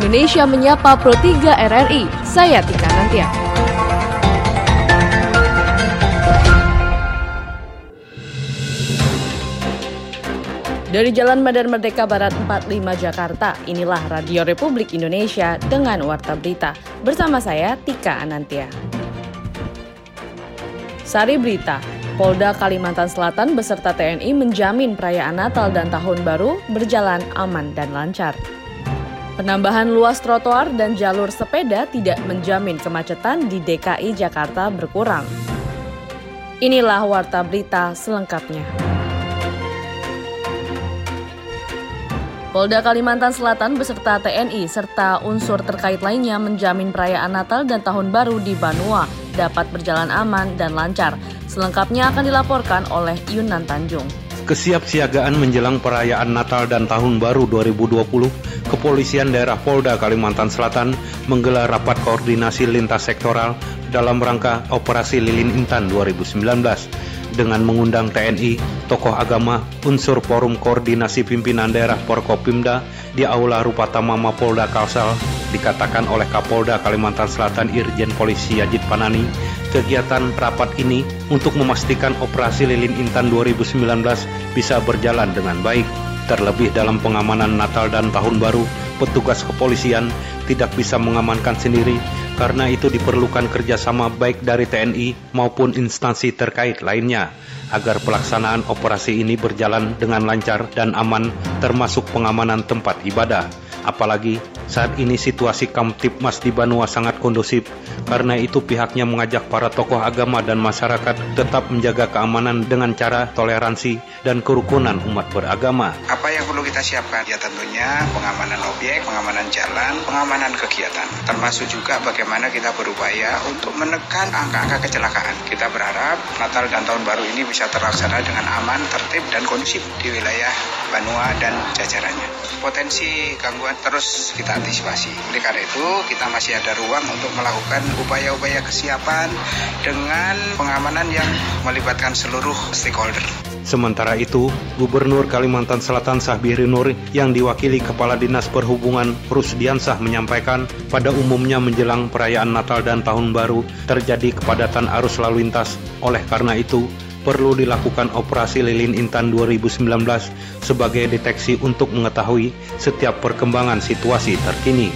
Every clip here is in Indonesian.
Indonesia Menyapa Pro 3 RRI. Saya Tika Nantia. Dari Jalan Medan Merdeka Barat 45 Jakarta, inilah Radio Republik Indonesia dengan Warta Berita. Bersama saya, Tika Anantia. Sari Berita, Polda Kalimantan Selatan beserta TNI menjamin perayaan Natal dan Tahun Baru berjalan aman dan lancar. Penambahan luas trotoar dan jalur sepeda tidak menjamin kemacetan di DKI Jakarta berkurang. Inilah Warta Berita selengkapnya. Polda Kalimantan Selatan beserta TNI serta unsur terkait lainnya menjamin perayaan Natal dan Tahun Baru di Banua dapat berjalan aman dan lancar. Selengkapnya akan dilaporkan oleh Yunan Tanjung. Kesiapsiagaan menjelang perayaan Natal dan Tahun Baru 2020, Kepolisian Daerah Polda Kalimantan Selatan menggelar rapat koordinasi lintas sektoral dalam rangka Operasi Lilin Intan 2019 dengan mengundang TNI, tokoh agama, unsur forum koordinasi pimpinan daerah Porkopimda di Aula Rupatama Mapolda Kalsel dikatakan oleh Kapolda Kalimantan Selatan Irjen Polisi Yajid Panani, kegiatan rapat ini untuk memastikan operasi Lilin Intan 2019 bisa berjalan dengan baik. Terlebih dalam pengamanan Natal dan Tahun Baru, petugas kepolisian tidak bisa mengamankan sendiri karena itu diperlukan kerjasama baik dari TNI maupun instansi terkait lainnya agar pelaksanaan operasi ini berjalan dengan lancar dan aman termasuk pengamanan tempat ibadah. Apalagi saat ini situasi Kamtipmas di Banua sangat kondusif, karena itu pihaknya mengajak para tokoh agama dan masyarakat tetap menjaga keamanan dengan cara toleransi dan kerukunan umat beragama. Apa yang perlu kita siapkan? Ya tentunya pengamanan objek, pengamanan jalan, pengamanan kegiatan, termasuk juga bagaimana kita berupaya untuk menekan angka-angka kecelakaan. Kita berharap Natal dan Tahun Baru ini bisa terlaksana dengan aman, tertib, dan kondusif di wilayah Banua dan jajarannya. Potensi gangguan terus kita antisipasi. Oleh karena itu, kita masih ada ruang untuk melakukan upaya-upaya kesiapan dengan pengamanan yang melibatkan seluruh stakeholder. Sementara itu, Gubernur Kalimantan Selatan Sahbiri Nur yang diwakili Kepala Dinas Perhubungan Rusdiansah menyampaikan pada umumnya menjelang perayaan Natal dan Tahun Baru terjadi kepadatan arus lalu lintas. Oleh karena itu, perlu dilakukan operasi lilin intan 2019 sebagai deteksi untuk mengetahui setiap perkembangan situasi terkini.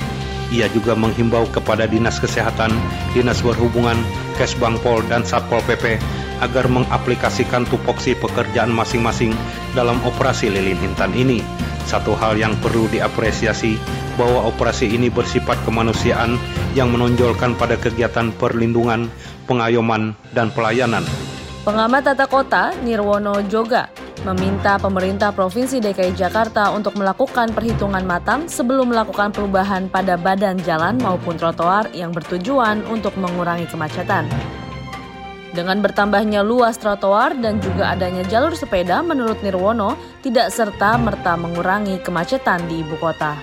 Ia juga menghimbau kepada Dinas Kesehatan, Dinas Perhubungan, Kesbangpol, dan Satpol PP agar mengaplikasikan tupoksi pekerjaan masing-masing dalam operasi lilin intan ini. Satu hal yang perlu diapresiasi bahwa operasi ini bersifat kemanusiaan yang menonjolkan pada kegiatan perlindungan, pengayoman, dan pelayanan Pengamat tata kota Nirwono Joga meminta pemerintah Provinsi DKI Jakarta untuk melakukan perhitungan matang sebelum melakukan perubahan pada badan jalan maupun trotoar yang bertujuan untuk mengurangi kemacetan. Dengan bertambahnya luas trotoar dan juga adanya jalur sepeda menurut Nirwono tidak serta-merta mengurangi kemacetan di ibu kota.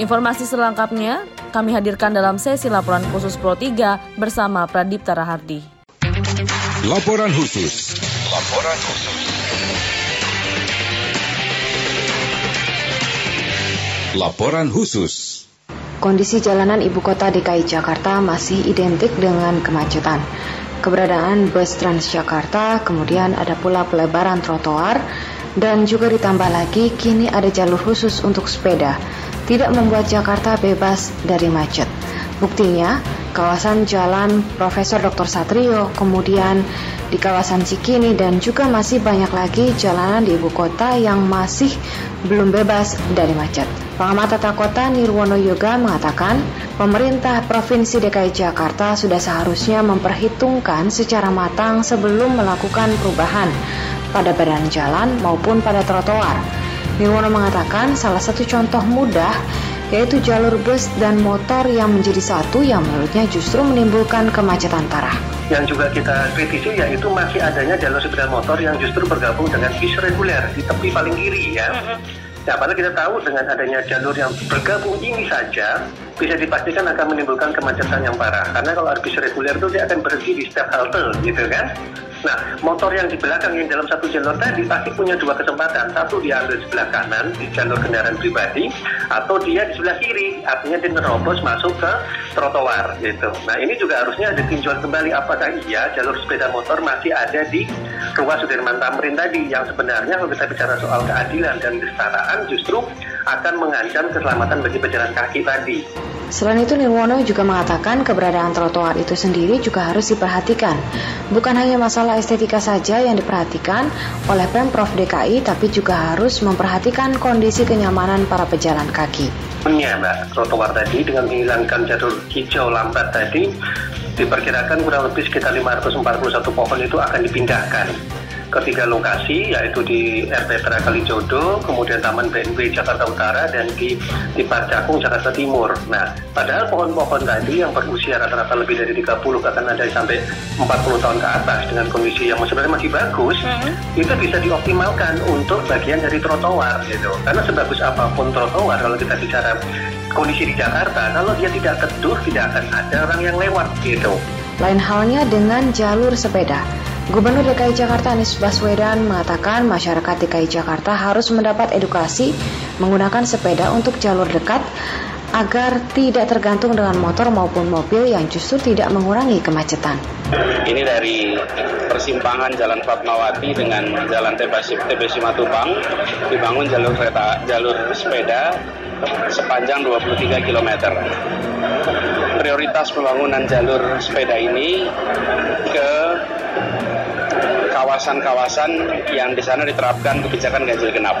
Informasi selengkapnya kami hadirkan dalam sesi laporan khusus Pro 3 bersama Pradip Tarahardi. Laporan khusus. Laporan khusus. Laporan khusus. Kondisi jalanan ibu kota DKI Jakarta masih identik dengan kemacetan. Keberadaan bus Transjakarta, kemudian ada pula pelebaran trotoar, dan juga ditambah lagi kini ada jalur khusus untuk sepeda. Tidak membuat Jakarta bebas dari macet. Buktinya, kawasan Jalan Profesor Dr. Satrio, kemudian di kawasan Cikini dan juga masih banyak lagi jalanan di ibu kota yang masih belum bebas dari macet. Pengamat tata kota Nirwono Yoga mengatakan, pemerintah Provinsi DKI Jakarta sudah seharusnya memperhitungkan secara matang sebelum melakukan perubahan pada badan jalan maupun pada trotoar. Nirwono mengatakan salah satu contoh mudah yaitu jalur bus dan motor yang menjadi satu yang menurutnya justru menimbulkan kemacetan parah. Yang juga kita kritisi yaitu masih adanya jalur sepeda motor yang justru bergabung dengan bis reguler di tepi paling kiri ya. Nah, padahal kita tahu dengan adanya jalur yang bergabung ini saja bisa dipastikan akan menimbulkan kemacetan yang parah. Karena kalau bis reguler itu dia akan berhenti di setiap halte gitu kan. Nah, motor yang di belakang yang dalam satu jalur tadi pasti punya dua kesempatan. Satu dia ambil sebelah kanan di jalur kendaraan pribadi, atau dia di sebelah kiri, artinya dia nerobos masuk ke trotoar gitu. Nah, ini juga harusnya ditinjau kembali apakah iya jalur sepeda motor masih ada di ruas Sudirman Tamrin tadi yang sebenarnya kalau kita bicara soal keadilan dan kesetaraan justru akan mengancam keselamatan bagi pejalan kaki tadi. Selain itu Nirwono juga mengatakan keberadaan trotoar itu sendiri juga harus diperhatikan. Bukan hanya masalah estetika saja yang diperhatikan oleh Pemprov DKI tapi juga harus memperhatikan kondisi kenyamanan para pejalan kaki. Ya, Mbak, trotoar tadi dengan menghilangkan jalur hijau lambat tadi diperkirakan kurang lebih sekitar 541 pohon itu akan dipindahkan ketiga lokasi yaitu di RT Kalijodo, kemudian Taman BNP Jakarta Utara dan di di Parcakung Jakarta Timur. Nah, padahal pohon-pohon tadi yang berusia rata-rata lebih dari 30 bahkan ada sampai 40 tahun ke atas dengan kondisi yang sebenarnya masih bagus, hmm. itu bisa dioptimalkan untuk bagian dari trotoar gitu. Karena sebagus apa pun trotoar kalau kita bicara kondisi di Jakarta, kalau dia tidak teduh tidak akan ada orang yang lewat gitu. Lain halnya dengan jalur sepeda. Gubernur DKI Jakarta Anies Baswedan mengatakan masyarakat DKI Jakarta harus mendapat edukasi menggunakan sepeda untuk jalur dekat agar tidak tergantung dengan motor maupun mobil yang justru tidak mengurangi kemacetan. Ini dari persimpangan Jalan Fatmawati dengan Jalan TBC Matubang dibangun jalur kereta jalur sepeda sepanjang 23 km. Prioritas pembangunan jalur sepeda ini ke kawasan-kawasan yang di sana diterapkan kebijakan ganjil genap.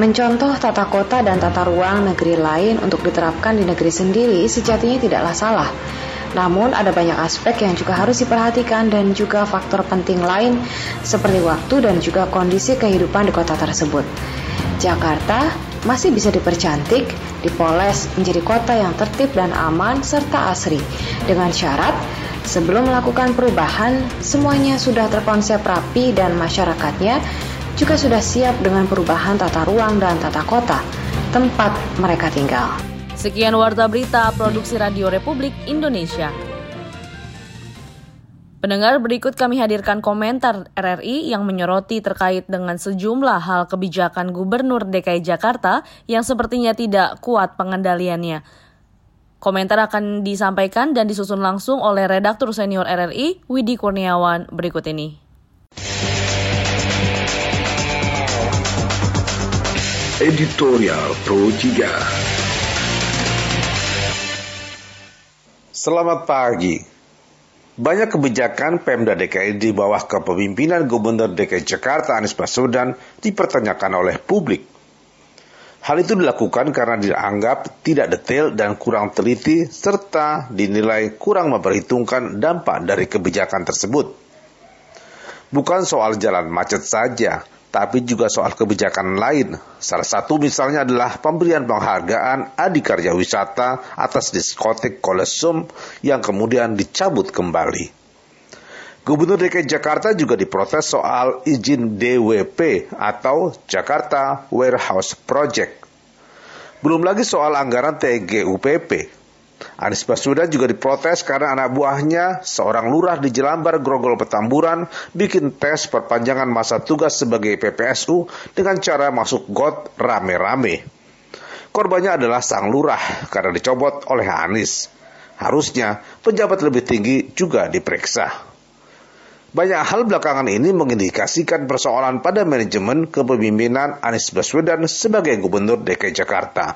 Mencontoh tata kota dan tata ruang negeri lain untuk diterapkan di negeri sendiri sejatinya tidaklah salah. Namun ada banyak aspek yang juga harus diperhatikan dan juga faktor penting lain seperti waktu dan juga kondisi kehidupan di kota tersebut. Jakarta masih bisa dipercantik, dipoles menjadi kota yang tertib dan aman serta asri dengan syarat Sebelum melakukan perubahan, semuanya sudah terkonsep rapi dan masyarakatnya juga sudah siap dengan perubahan tata ruang dan tata kota tempat mereka tinggal. Sekian warta berita produksi Radio Republik Indonesia. Pendengar berikut kami hadirkan komentar RRI yang menyoroti terkait dengan sejumlah hal kebijakan Gubernur DKI Jakarta yang sepertinya tidak kuat pengendaliannya. Komentar akan disampaikan dan disusun langsung oleh redaktur senior RRI, Widi Kurniawan, berikut ini. Editorial Pro 3 Selamat pagi. Banyak kebijakan Pemda DKI di bawah kepemimpinan Gubernur DKI Jakarta Anies Baswedan dipertanyakan oleh publik. Hal itu dilakukan karena dianggap tidak detail dan kurang teliti serta dinilai kurang memperhitungkan dampak dari kebijakan tersebut. Bukan soal jalan macet saja, tapi juga soal kebijakan lain. Salah satu misalnya adalah pemberian penghargaan Adikarya Wisata atas diskotik Kolesum yang kemudian dicabut kembali. Gubernur DKI Jakarta juga diprotes soal izin DWP atau Jakarta Warehouse Project. Belum lagi soal anggaran TGUPP. Anies Baswedan juga diprotes karena anak buahnya, seorang lurah di Jelambar Grogol Petamburan, bikin tes perpanjangan masa tugas sebagai PPSU dengan cara masuk got rame-rame. Korbannya adalah sang lurah karena dicobot oleh Anies. Harusnya pejabat lebih tinggi juga diperiksa. Banyak hal belakangan ini mengindikasikan persoalan pada manajemen kepemimpinan Anies Baswedan sebagai gubernur DKI Jakarta.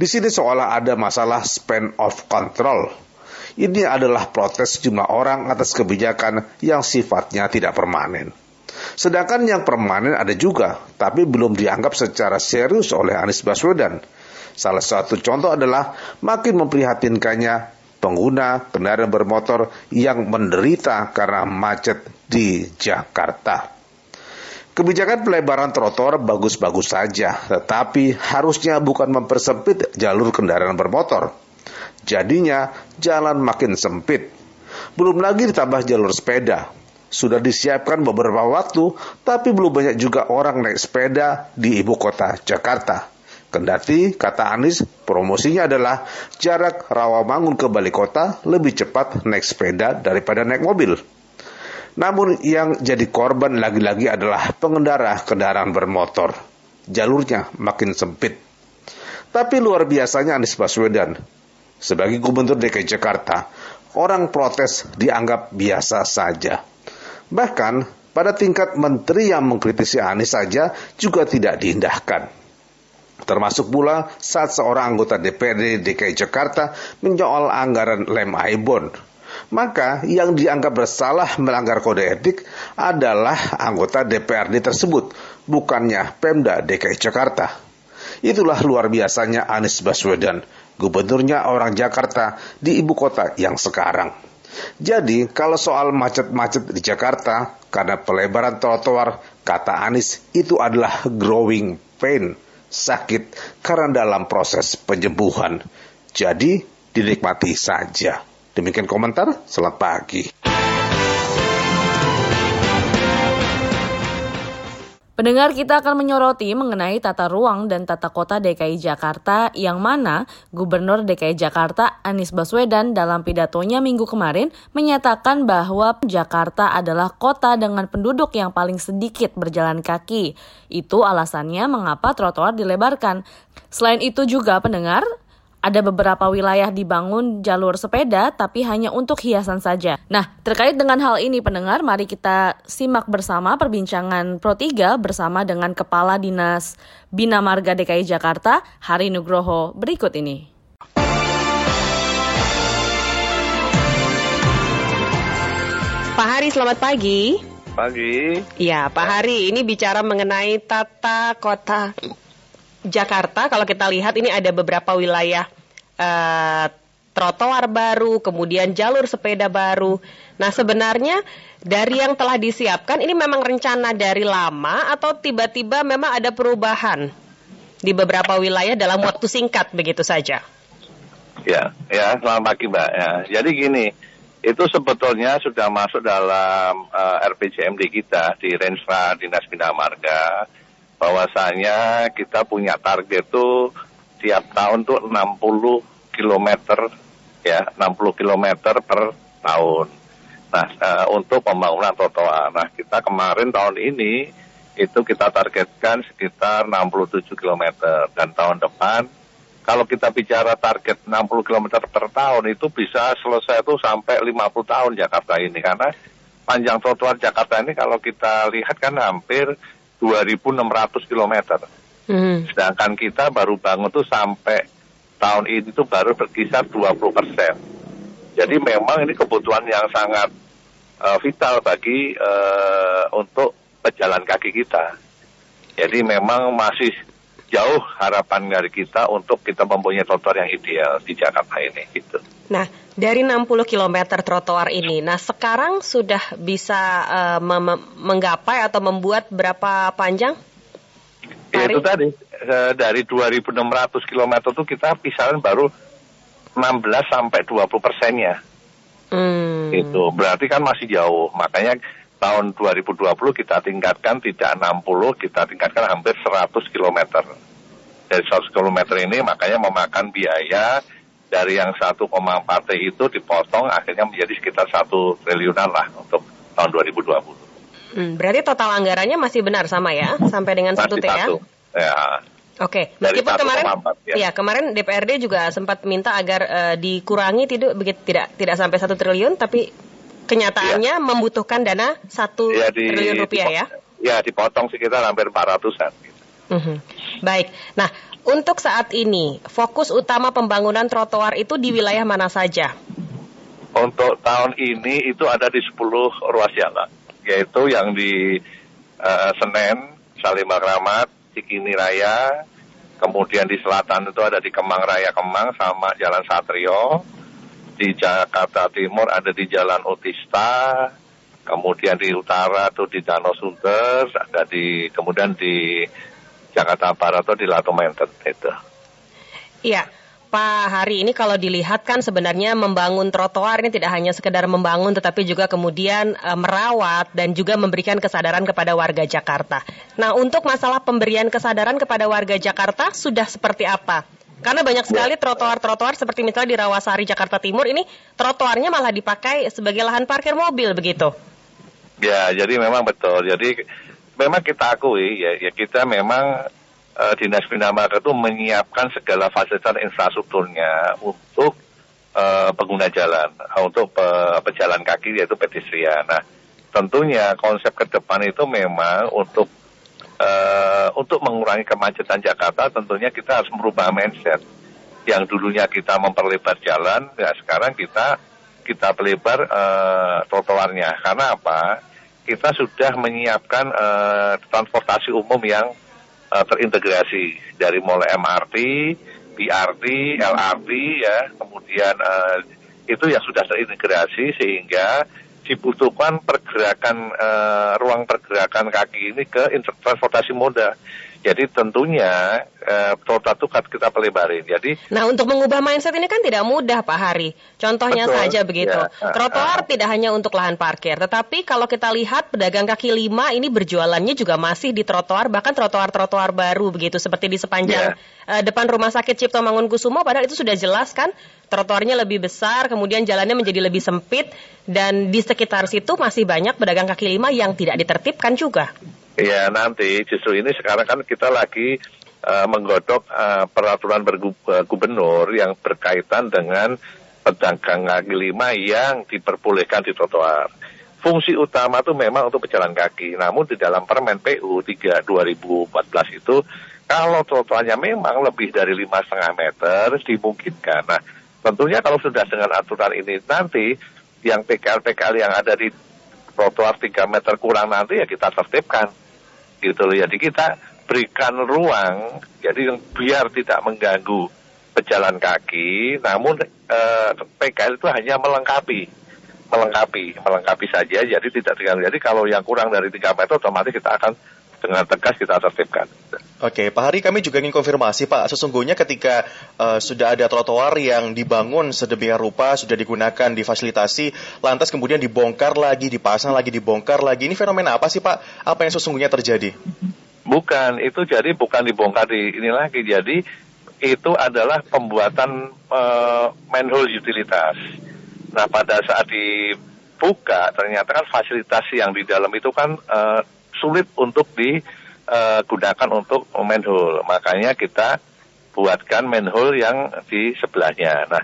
Di sini seolah ada masalah span of control. Ini adalah protes jumlah orang atas kebijakan yang sifatnya tidak permanen. Sedangkan yang permanen ada juga, tapi belum dianggap secara serius oleh Anies Baswedan. Salah satu contoh adalah makin memprihatinkannya pengguna kendaraan bermotor yang menderita karena macet di Jakarta. Kebijakan pelebaran trotoar bagus-bagus saja, tetapi harusnya bukan mempersempit jalur kendaraan bermotor. Jadinya jalan makin sempit. Belum lagi ditambah jalur sepeda. Sudah disiapkan beberapa waktu, tapi belum banyak juga orang naik sepeda di ibu kota Jakarta. Kendati, kata Anies, promosinya adalah jarak Rawamangun ke Bali Kota lebih cepat naik sepeda daripada naik mobil. Namun yang jadi korban lagi-lagi adalah pengendara kendaraan bermotor. Jalurnya makin sempit. Tapi luar biasanya Anies Baswedan, sebagai Gubernur DKI Jakarta, orang protes dianggap biasa saja. Bahkan pada tingkat menteri yang mengkritisi Anies saja juga tidak diindahkan. Termasuk pula saat seorang anggota DPRD DKI Jakarta menyoal anggaran lem Aibon maka yang dianggap bersalah melanggar kode etik adalah anggota DPRD tersebut, bukannya Pemda DKI Jakarta. Itulah luar biasanya Anies Baswedan, gubernurnya orang Jakarta di ibu kota yang sekarang. Jadi, kalau soal macet-macet di Jakarta karena pelebaran trotoar, kata Anies itu adalah growing pain, sakit karena dalam proses penyembuhan. Jadi, dinikmati saja. Demikian komentar, selamat pagi. Pendengar kita akan menyoroti mengenai tata ruang dan tata kota DKI Jakarta yang mana Gubernur DKI Jakarta Anies Baswedan dalam pidatonya minggu kemarin menyatakan bahwa Jakarta adalah kota dengan penduduk yang paling sedikit berjalan kaki. Itu alasannya mengapa trotoar dilebarkan. Selain itu juga pendengar, ada beberapa wilayah dibangun jalur sepeda tapi hanya untuk hiasan saja. Nah, terkait dengan hal ini pendengar, mari kita simak bersama perbincangan Pro 3 bersama dengan Kepala Dinas Bina Marga DKI Jakarta, Hari Nugroho berikut ini. Pak Hari, selamat pagi. Pagi. Ya, Pak Hari, ini bicara mengenai tata kota Jakarta, kalau kita lihat ini ada beberapa wilayah uh, trotoar baru, kemudian jalur sepeda baru. Nah, sebenarnya dari yang telah disiapkan ini memang rencana dari lama atau tiba-tiba memang ada perubahan di beberapa wilayah dalam waktu singkat begitu saja? Ya, ya, selamat pagi Mbak. Ya, jadi gini, itu sebetulnya sudah masuk dalam uh, eh, RPJMD kita di Renstra Dinas Bina Marga bahwasanya kita punya target tuh tiap tahun tuh 60 km ya 60 km per tahun. Nah uh, untuk pembangunan trotoar. Nah kita kemarin tahun ini itu kita targetkan sekitar 67 km dan tahun depan kalau kita bicara target 60 km per tahun itu bisa selesai itu sampai 50 tahun Jakarta ini karena panjang trotoar Jakarta ini kalau kita lihat kan hampir 2.600 km. Hmm. Sedangkan kita baru bangun tuh sampai tahun ini tuh baru berkisar 20 persen. Jadi memang ini kebutuhan yang sangat uh, vital bagi uh, untuk pejalan kaki kita. Jadi memang masih jauh harapan dari kita untuk kita mempunyai trotoar yang ideal di Jakarta ini gitu. Nah, dari 60 km trotoar ini, nah sekarang sudah bisa uh, menggapai atau membuat berapa panjang? Ya, itu tadi uh, dari 2.600 km itu kita pisahan baru 16 sampai 20 persennya. Hmm. Itu berarti kan masih jauh. Makanya tahun 2020 kita tingkatkan tidak 60, kita tingkatkan hampir 100 km. Dari 100 km ini makanya memakan biaya dari yang 1,4 T itu dipotong akhirnya menjadi sekitar 1 triliunan lah untuk tahun 2020. Hmm, berarti total anggarannya masih benar sama ya, sampai dengan satu T ya? Ya. Oke, meskipun kemarin, ya. ya kemarin DPRD juga sempat minta agar uh, dikurangi tidak begitu tidak tidak sampai satu triliun, tapi kenyataannya ya. membutuhkan dana satu ya, di, triliun rupiah ya? Ya, dipotong sekitar hampir 400-an. Mm -hmm. Baik, nah untuk saat ini fokus utama pembangunan trotoar itu di wilayah mana saja? Untuk tahun ini itu ada di 10 ruas jalan, yaitu yang di uh, Senen, Salimar Rahmat, Cikini Raya, kemudian di selatan itu ada di Kemang Raya Kemang sama Jalan Satrio, di Jakarta Timur ada di Jalan Utista, kemudian di utara tuh di Danau Sunter, ada di kemudian di Jakarta Barat tuh di Latu Menten itu. Iya. Pak Hari ini kalau dilihat kan sebenarnya membangun trotoar ini tidak hanya sekedar membangun tetapi juga kemudian e, merawat dan juga memberikan kesadaran kepada warga Jakarta. Nah, untuk masalah pemberian kesadaran kepada warga Jakarta sudah seperti apa? Karena banyak sekali trotoar-trotoar seperti misalnya di Rawasari Jakarta Timur ini trotoarnya malah dipakai sebagai lahan parkir mobil begitu. Ya, jadi memang betul. Jadi memang kita akui ya, ya kita memang uh, dinas bina marga itu menyiapkan segala fasilitas infrastrukturnya untuk uh, pengguna jalan, untuk pe pejalan kaki yaitu pedestrian. Nah, tentunya konsep ke depan itu memang untuk uh, untuk mengurangi kemacetan Jakarta, tentunya kita harus merubah mindset. Yang dulunya kita memperlebar jalan, ya sekarang kita kita pelebar uh, trotoarnya. Karena apa? Kita sudah menyiapkan uh, transportasi umum yang uh, terintegrasi dari mulai MRT, BRT, LRT ya, kemudian uh, itu yang sudah terintegrasi sehingga dibutuhkan pergerakan uh, ruang pergerakan kaki ini ke transportasi moda. Jadi tentunya eh, trotoar itu kita pelebarin. Jadi Nah, untuk mengubah mindset ini kan tidak mudah, Pak Hari. Contohnya betul, saja begitu. Ya, trotoar uh, tidak hanya untuk lahan parkir, tetapi kalau kita lihat pedagang kaki lima ini berjualannya juga masih di trotoar, bahkan trotoar-trotoar baru begitu seperti di sepanjang ya. uh, depan Rumah Sakit Cipto Mangunkusumo padahal itu sudah jelas kan trotoarnya lebih besar, kemudian jalannya menjadi lebih sempit dan di sekitar situ masih banyak pedagang kaki lima yang tidak ditertibkan juga. Ya nanti justru ini sekarang kan kita lagi uh, menggodok uh, peraturan bergubernur yang berkaitan dengan pedagang kaki lima yang diperbolehkan di trotoar. Fungsi utama itu memang untuk pejalan kaki. Namun di dalam Permen PU 3 2014 itu kalau trotoarnya memang lebih dari lima setengah meter dimungkinkan. Nah tentunya kalau sudah dengan aturan ini nanti yang PKL-PKL yang ada di trotoar 3 meter kurang nanti ya kita tertibkan gitu loh. Jadi kita berikan ruang, jadi biar tidak mengganggu pejalan kaki, namun eh, PKL itu hanya melengkapi, melengkapi, melengkapi saja, jadi tidak terganggu. Jadi kalau yang kurang dari 3 meter otomatis kita akan dengan tegas kita tertibkan. Oke, Pak Hari, kami juga ingin konfirmasi, Pak. Sesungguhnya ketika uh, sudah ada trotoar yang dibangun sedemikian rupa, sudah digunakan, difasilitasi, lantas kemudian dibongkar lagi, dipasang lagi, dibongkar lagi. Ini fenomena apa sih, Pak? Apa yang sesungguhnya terjadi? Bukan, itu jadi bukan dibongkar di ini lagi. Jadi itu adalah pembuatan uh, manhole utilitas. Nah, pada saat dibuka, ternyata kan fasilitas yang di dalam itu kan uh, sulit untuk digunakan uh, untuk manhole. Makanya kita buatkan manhole yang di sebelahnya. Nah,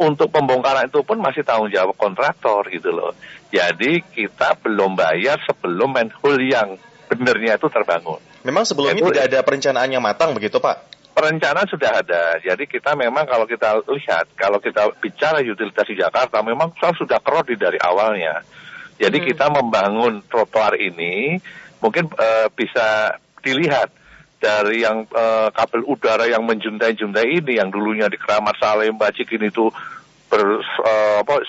untuk pembongkaran itu pun masih tanggung jawab kontraktor gitu loh. Jadi kita belum bayar sebelum manhole yang benernya itu terbangun. Memang sebelumnya tidak ada perencanaan yang matang begitu Pak? Perencanaan sudah ada. Jadi kita memang kalau kita lihat, kalau kita bicara utilitas di Jakarta, memang sudah kerodi dari awalnya. Jadi hmm. kita membangun trotoar ini mungkin uh, bisa dilihat dari yang uh, kabel udara yang menjuntai-juntai ini yang dulunya di Keramat Saleh Bacikin itu ber, uh, apa,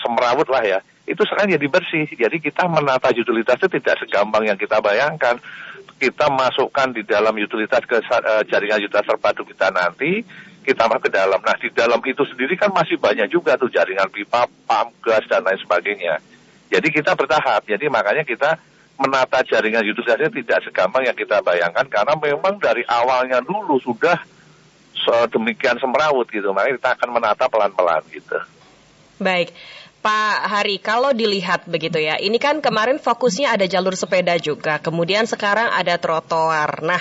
lah ya. Itu sekarang jadi bersih. Jadi kita menata utilitas itu tidak segampang yang kita bayangkan. Kita masukkan di dalam utilitas ke uh, jaringan utilitas terpadu kita nanti kita masuk ke dalam. Nah di dalam itu sendiri kan masih banyak juga tuh jaringan pipa pam gas dan lain sebagainya. Jadi kita bertahap. Jadi makanya kita menata jaringan utilitasnya tidak segampang yang kita bayangkan karena memang dari awalnya dulu sudah demikian semrawut gitu. Makanya kita akan menata pelan-pelan gitu. Baik. Pak Hari, kalau dilihat begitu ya, ini kan kemarin fokusnya ada jalur sepeda juga, kemudian sekarang ada trotoar. Nah,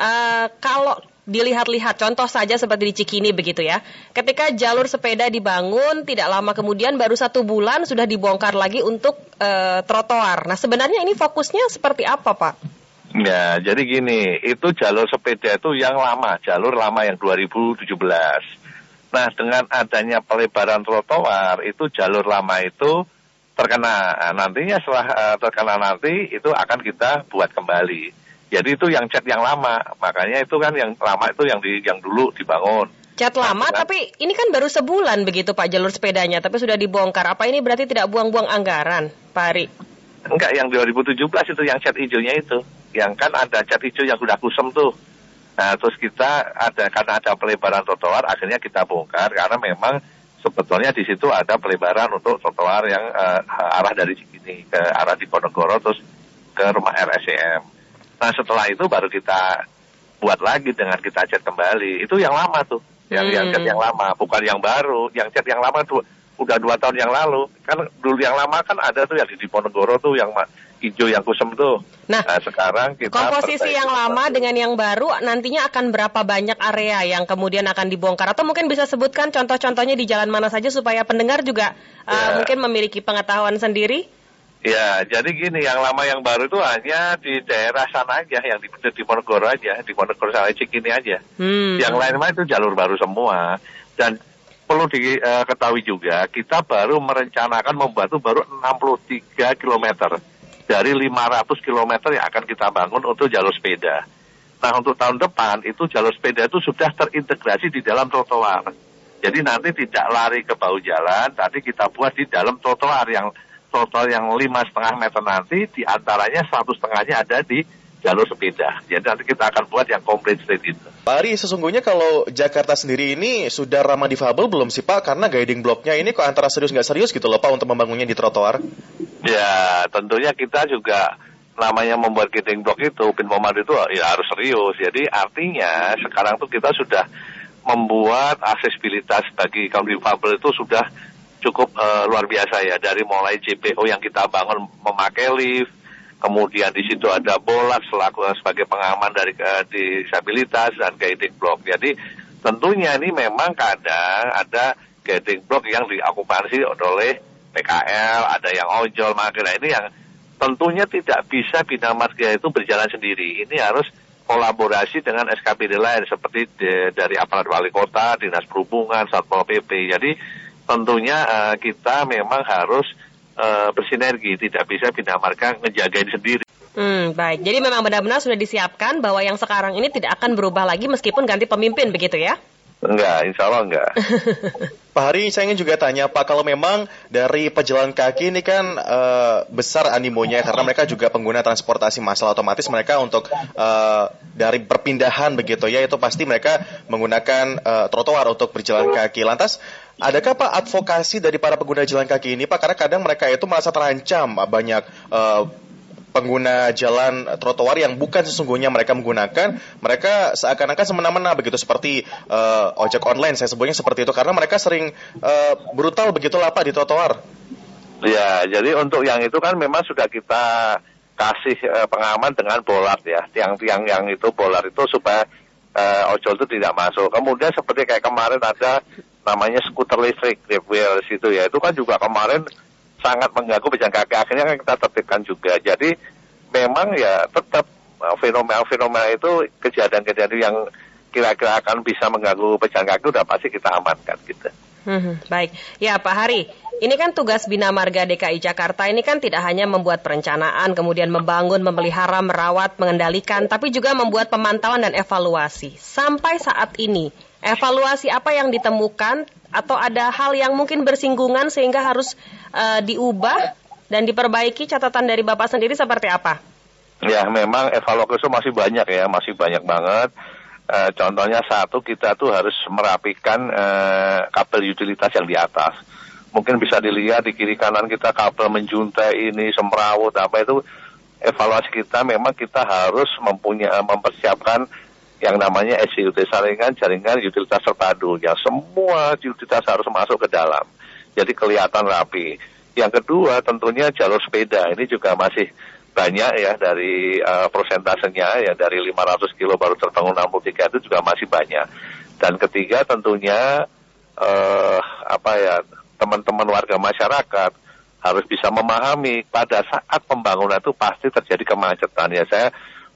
uh, kalau dilihat-lihat contoh saja seperti di Cikini begitu ya. Ketika jalur sepeda dibangun tidak lama kemudian baru satu bulan sudah dibongkar lagi untuk uh, trotoar. Nah sebenarnya ini fokusnya seperti apa Pak? Ya, jadi gini, itu jalur sepeda itu yang lama, jalur lama yang 2017. Nah, dengan adanya pelebaran trotoar, itu jalur lama itu terkena. Nah, nantinya setelah uh, terkena nanti, itu akan kita buat kembali. Jadi itu yang cat yang lama, makanya itu kan yang lama itu yang di yang dulu dibangun. Cat lama, nah, tapi ini kan baru sebulan begitu Pak jalur sepedanya, tapi sudah dibongkar. Apa ini berarti tidak buang-buang anggaran, Pak Ari? Enggak, yang 2017 itu yang cat hijaunya itu. Yang kan ada cat hijau yang sudah kusem tuh. Nah, terus kita ada karena ada pelebaran trotoar, akhirnya kita bongkar karena memang sebetulnya di situ ada pelebaran untuk trotoar yang uh, arah dari sini ke arah di Ponegoro terus ke rumah RSCM. Nah setelah itu baru kita buat lagi dengan kita cat kembali. Itu yang lama tuh, yang hmm. yang cat yang lama, bukan yang baru. Yang cat yang lama tuh udah dua tahun yang lalu. Kan dulu yang lama kan ada tuh yang di Diponegoro tuh yang hijau yang kusem tuh. Nah, nah sekarang kita komposisi yang lama dengan yang baru nantinya akan berapa banyak area yang kemudian akan dibongkar atau mungkin bisa sebutkan contoh-contohnya di jalan mana saja supaya pendengar juga uh, ya. mungkin memiliki pengetahuan sendiri. Ya, jadi gini, yang lama yang baru itu hanya di daerah sana aja, yang di, di Ponegoro aja, di Ponegoro sama Cikini aja. Hmm. Yang lain mah itu jalur baru semua. Dan perlu diketahui juga, kita baru merencanakan membuat itu baru 63 km dari 500 km yang akan kita bangun untuk jalur sepeda. Nah untuk tahun depan itu jalur sepeda itu sudah terintegrasi di dalam trotoar. Jadi nanti tidak lari ke bawah jalan, tadi kita buat di dalam trotoar yang trotoar yang lima setengah meter nanti, di antaranya satu setengahnya ada di jalur sepeda. Jadi nanti kita akan buat yang komplit street itu. Pak Ari, sesungguhnya kalau Jakarta sendiri ini sudah ramah difabel belum sih Pak? Karena guiding blocknya ini kok antara serius nggak serius gitu loh Pak untuk membangunnya di trotoar? Ya, tentunya kita juga namanya membuat guiding block itu, pin pemandu itu ya harus serius. Jadi artinya sekarang tuh kita sudah membuat aksesibilitas bagi kaum difabel itu sudah cukup uh, luar biasa ya. Dari mulai JPO yang kita bangun memakai lift, kemudian di situ ada bola selaku sebagai pengaman dari uh, disabilitas dan guiding block. Jadi tentunya ini memang kadang ada guiding block yang diokupasi oleh PKL, ada yang ojol, makanya ini yang tentunya tidak bisa bina marga itu berjalan sendiri. Ini harus kolaborasi dengan SKPD lain seperti de, dari aparat wali kota, dinas perhubungan, satpol pp. Jadi tentunya uh, kita memang harus uh, bersinergi, tidak bisa bina marga ngejagain sendiri. Hmm, baik. Jadi memang benar-benar sudah disiapkan bahwa yang sekarang ini tidak akan berubah lagi meskipun ganti pemimpin begitu ya? Enggak, insya Allah enggak. Pak Hari, saya ingin juga tanya Pak, kalau memang dari pejalan kaki ini kan uh, besar animonya karena mereka juga pengguna transportasi massal otomatis mereka untuk uh, dari perpindahan begitu ya itu pasti mereka menggunakan uh, trotoar untuk berjalan kaki. Lantas Adakah Pak advokasi dari para pengguna jalan kaki ini Pak? Karena kadang mereka itu merasa terancam banyak uh, pengguna jalan trotoar yang bukan sesungguhnya mereka menggunakan, mereka seakan-akan semena-mena begitu seperti uh, ojek online saya sebutnya seperti itu karena mereka sering uh, brutal begitu Pak di trotoar. Ya, jadi untuk yang itu kan memang sudah kita kasih uh, pengaman dengan bolat ya, tiang-tiang yang itu bolat itu supaya uh, ojol itu tidak masuk. Kemudian seperti kayak kemarin ada namanya skuter listrik Grab itu ya. Itu kan juga kemarin sangat mengganggu pejalan kaki. Akhirnya kan kita tertibkan juga. Jadi memang ya tetap uh, fenomena-fenomena itu kejadian-kejadian yang kira-kira akan bisa mengganggu pejalan kaki udah pasti kita amankan gitu. Hmm, baik, ya Pak Hari, ini kan tugas Bina Marga DKI Jakarta ini kan tidak hanya membuat perencanaan, kemudian membangun, memelihara, merawat, mengendalikan, tapi juga membuat pemantauan dan evaluasi. Sampai saat ini, evaluasi apa yang ditemukan atau ada hal yang mungkin bersinggungan sehingga harus uh, diubah dan diperbaiki catatan dari Bapak sendiri seperti apa? Ya, memang evaluasi masih banyak ya, masih banyak banget. Uh, contohnya satu, kita tuh harus merapikan uh, kabel utilitas yang di atas. Mungkin bisa dilihat di kiri kanan kita kabel menjuntai ini, semrawut, apa itu evaluasi kita memang kita harus mempunyai mempersiapkan yang namanya SUT saringan jaringan utilitas terpadu yang semua utilitas harus masuk ke dalam. Jadi kelihatan rapi. Yang kedua tentunya jalur sepeda ini juga masih banyak ya dari uh, persentasenya ya dari 500 kilo baru terbangun 63 itu juga masih banyak. Dan ketiga tentunya uh, apa ya teman-teman warga masyarakat harus bisa memahami pada saat pembangunan itu pasti terjadi kemacetan ya saya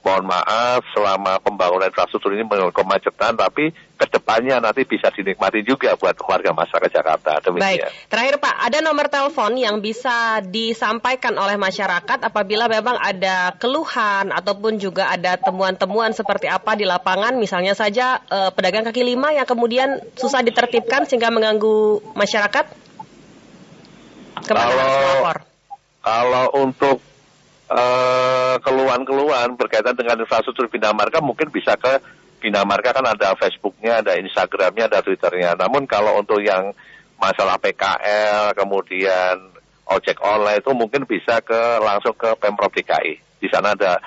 mohon maaf selama pembangunan infrastruktur ini mengalami kemacetan, tapi ke depannya nanti bisa dinikmati juga buat warga masyarakat Jakarta. Demikian. Baik, terakhir Pak, ada nomor telepon yang bisa disampaikan oleh masyarakat apabila memang ada keluhan ataupun juga ada temuan-temuan seperti apa di lapangan, misalnya saja eh, pedagang kaki lima yang kemudian susah ditertibkan sehingga mengganggu masyarakat? Ke mana kalau, kalau untuk uh, keluhan-keluhan berkaitan dengan infrastruktur Bina Marga mungkin bisa ke Bina Marga kan ada Facebooknya, ada Instagramnya, ada Twitternya. Namun kalau untuk yang masalah PKL, kemudian ojek online itu mungkin bisa ke langsung ke Pemprov DKI. Di sana ada eh,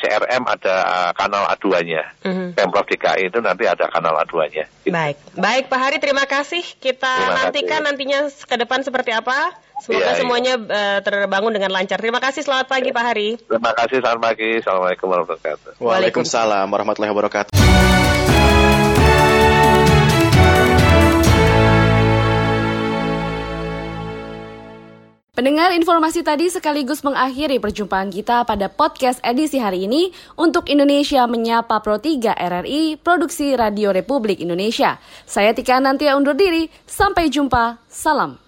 CRM ada uh, kanal aduannya. Mm-hmm. Pemprov DKI itu nanti ada kanal aduannya. Gitu. Baik, baik Pak Hari terima kasih. Kita terima nantikan kasih. nantinya ke depan seperti apa. Semoga ya, semuanya ya. uh, terbangun dengan lancar. Terima kasih. Selamat pagi ya. Pak Hari. Terima kasih. Selamat pagi. Assalamualaikum warahmatullahi wabarakatuh. Waalaikumsalam warahmatullahi wabarakatuh. Pendengar informasi tadi sekaligus mengakhiri perjumpaan kita pada podcast edisi hari ini untuk Indonesia Menyapa Pro 3 RRI Produksi Radio Republik Indonesia. Saya Tika Nantia undur diri, sampai jumpa, salam.